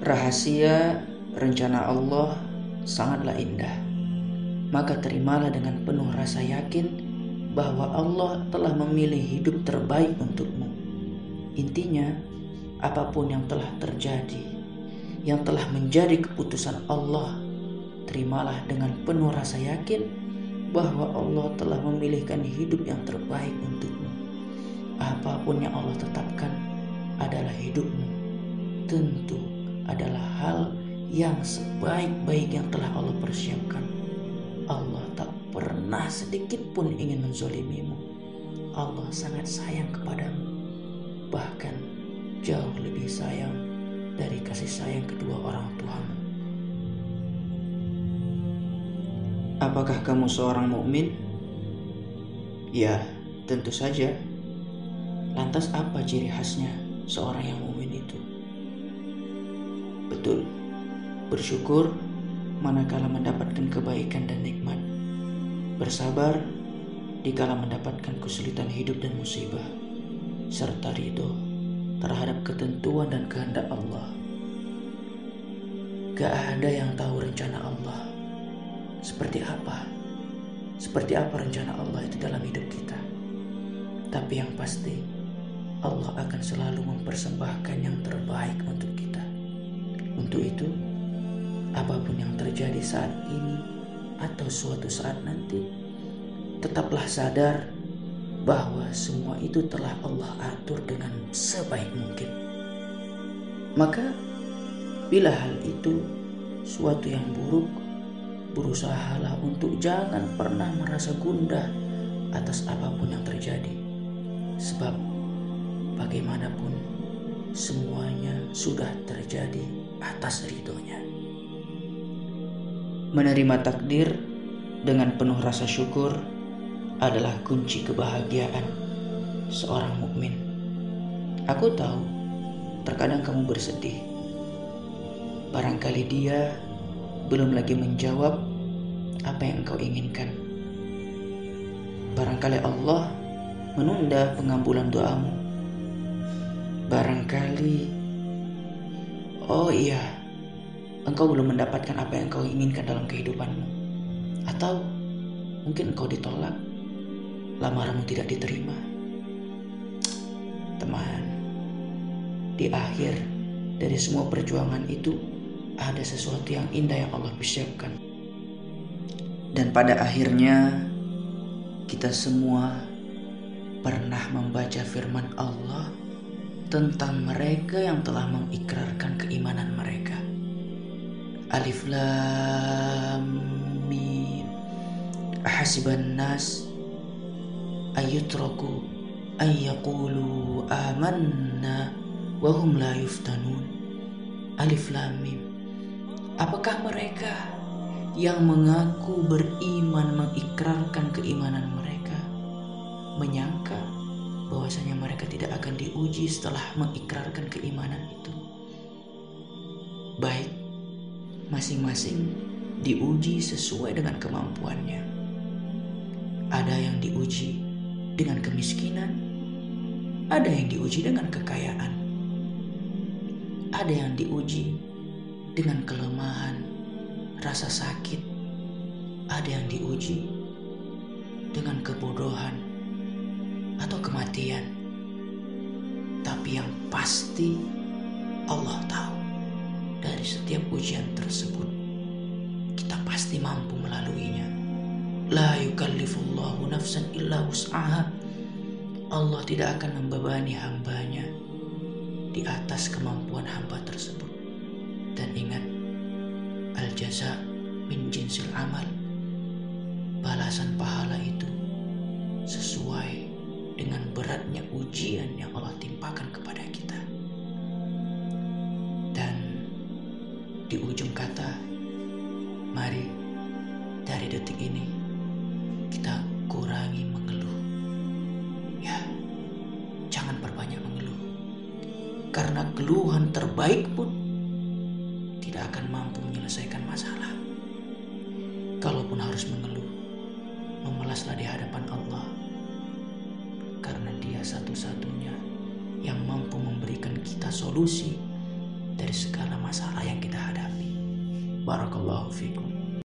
Rahasia rencana Allah sangatlah indah. Maka terimalah dengan penuh rasa yakin bahwa Allah telah memilih hidup terbaik untukmu. Intinya, apa pun yang telah terjadi, yang telah menjadi keputusan Allah, terimalah dengan penuh rasa yakin bahwa Allah telah memilihkan hidup yang terbaik untukmu. Apa pun yang Allah tetapkan adalah hidupmu. Tentu adalah hal yang sebaik-baik yang telah Allah persiapkan. Allah tak pernah sedikit pun ingin menzolimimu. Allah sangat sayang kepadamu. Bahkan jauh lebih sayang dari kasih sayang kedua orang tuamu. Apakah kamu seorang mukmin? Ya, tentu saja. Lantas apa ciri khasnya seorang yang mukmin itu? Betul, bersyukur manakala mendapatkan kebaikan dan nikmat, bersabar dikala mendapatkan kesulitan hidup dan musibah, serta ridho terhadap ketentuan dan kehendak Allah. Gak ada yang tahu rencana Allah seperti apa, seperti apa rencana Allah itu dalam hidup kita. Tapi yang pasti, Allah akan selalu mempersembahkan yang terbaik untuk kita. Untuk itu, apa pun yang terjadi saat ini atau suatu saat nanti, tetaplah sadar bahwa semua itu telah Allah atur dengan sebaik mungkin. Maka, bila hal itu suatu yang buruk, berusahalah untuk jangan pernah merasa gundah atas apa pun yang terjadi. Sebab bagaimanapun semuanya sudah terjadi atas ridhonya. Menerima takdir dengan penuh rasa syukur adalah kunci kebahagiaan seorang mukmin. Aku tahu terkadang kamu bersedih. Barangkali dia belum lagi menjawab apa yang engkau inginkan. Barangkali Allah menunda pengambulan doamu. Barangkali, oh iya, engkau belum mendapatkan apa yang engkau inginkan dalam kehidupanmu. Atau mungkin engkau ditolak, lamaranmu tidak diterima. Teman, di akhir dari semua perjuangan itu ada sesuatu yang indah yang Allah persiapkan. Dan pada akhirnya kita semua pernah membaca firman Allah tentang mereka yang telah mengikrarkan keimanan mereka. Alif Lam Mim Ahasiban nas ayyutraku ayyaqulu amanna wa hum la yuftanun. Alif Lam Mim Apakah mereka yang mengaku beriman mengikrarkan keimanan mereka menyangka bahwasanya mereka tidak akan diuji setelah mengikrarkan keimanan itu? Baik, masing-masing diuji sesuai dengan kemampuannya. Ada yang diuji dengan kemiskinan, ada yang diuji dengan kekayaan, ada yang diuji dengan kelemahan, rasa sakit, ada yang diuji dengan kebodohan atau kematian. Tapi yang pasti Allah tahu dari setiap ujian tersebut kita pasti mampu melaluinya. La yukallifullahu nafsan illa wus'aha. Allah tidak akan membebani hambanya di atas kemampuan hamba tersebut. Dan ingat, al-jaza min jinsil amal. Balasan pahala itu sesuai dengan beratnya ujian yang Allah timpakan kepada kita. Dan di ujung kata, mari dari detik ini kita kurangi mengeluh. Ya, jangan perbanyak mengeluh. Karena keluhan terbaik pun tidak akan mampu menyelesaikan masalah. Kalaupun harus mengeluh, memelaslah di hadapan Allah. Karena dia satu-satunya yang mampu memberikan kita solusi dari segala masalah. yang kita hadapi. Barakallahu fikum.